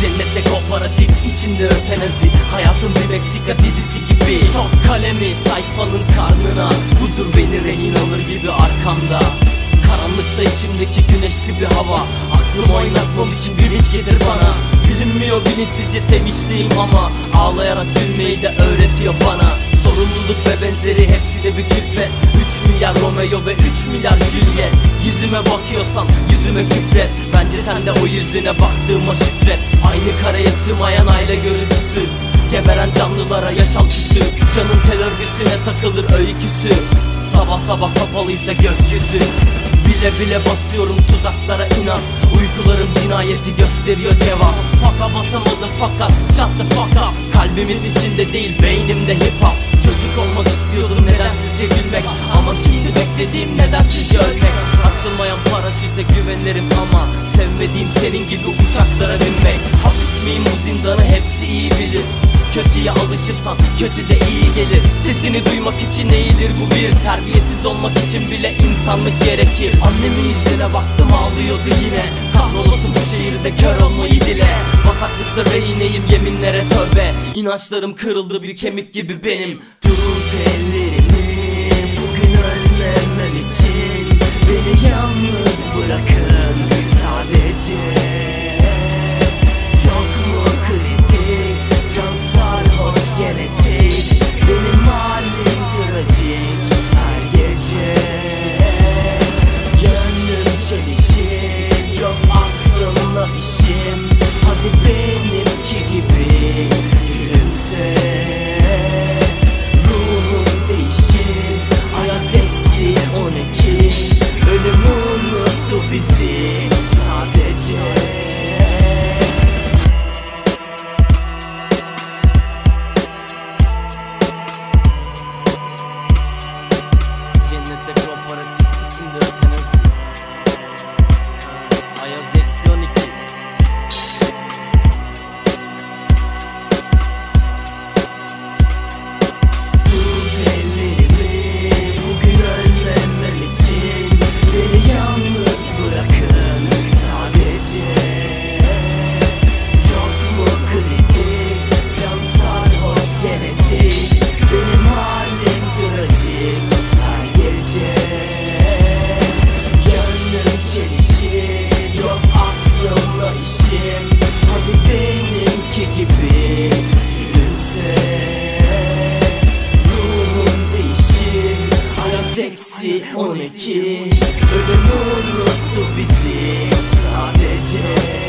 Cennette kooperatif içinde ötenazi Hayatım bir Meksika dizisi gibi. Sok kalemi sayfanın karnına. Huzur beni rehin alır gibi arkamda. Karanlıkta içimdeki güneşli bir hava. Aklım oynatmam için bilinç getir bana. Bilinmiyor bilinçsizce sevinçliyim ama Ağlayarak gülmeyi de öğretiyor bana. Sorumluluk ve benzeri hepsi de bir külfet. 3 milyar Romeo ve 3 milyar Juliet Yüzüme bakıyorsan yüzüme küfret. Bence sen de o yüzüne baktığıma şükret Aynı kareye sığmayan aile görüntüsü. Geberen canlılara yaşantısı Canın tel örgüsüne takılır öyküsü. Sabah sabah kapalıysa gökyüzü. Bile bile basıyorum tuzaklara inan. Uykularım cinayeti gösteriyor cevap. Faka basamadım fakat shut the fuck up. Kalbimin içinde değil beynimde hip hop güvenirim ama Sevmediğim senin gibi uçaklara binmek. Hapis miyim bu zindanı hepsi iyi bilir. Kötüye alışırsan kötü de iyi gelir. Sesini duymak için eğilir bu bir. Terbiyesiz olmak için bile insanlık gerekir. Annemin yüzüne baktım ağlıyordu yine. Kahrolası bu şehirde kör olmayı dile. Bataklıkta rehineyim yeminlere tövbe. İnançlarım kırıldı bir kemik gibi benim. Tut ellerimi eksi on iki Ölüm unuttu bizi. Sadece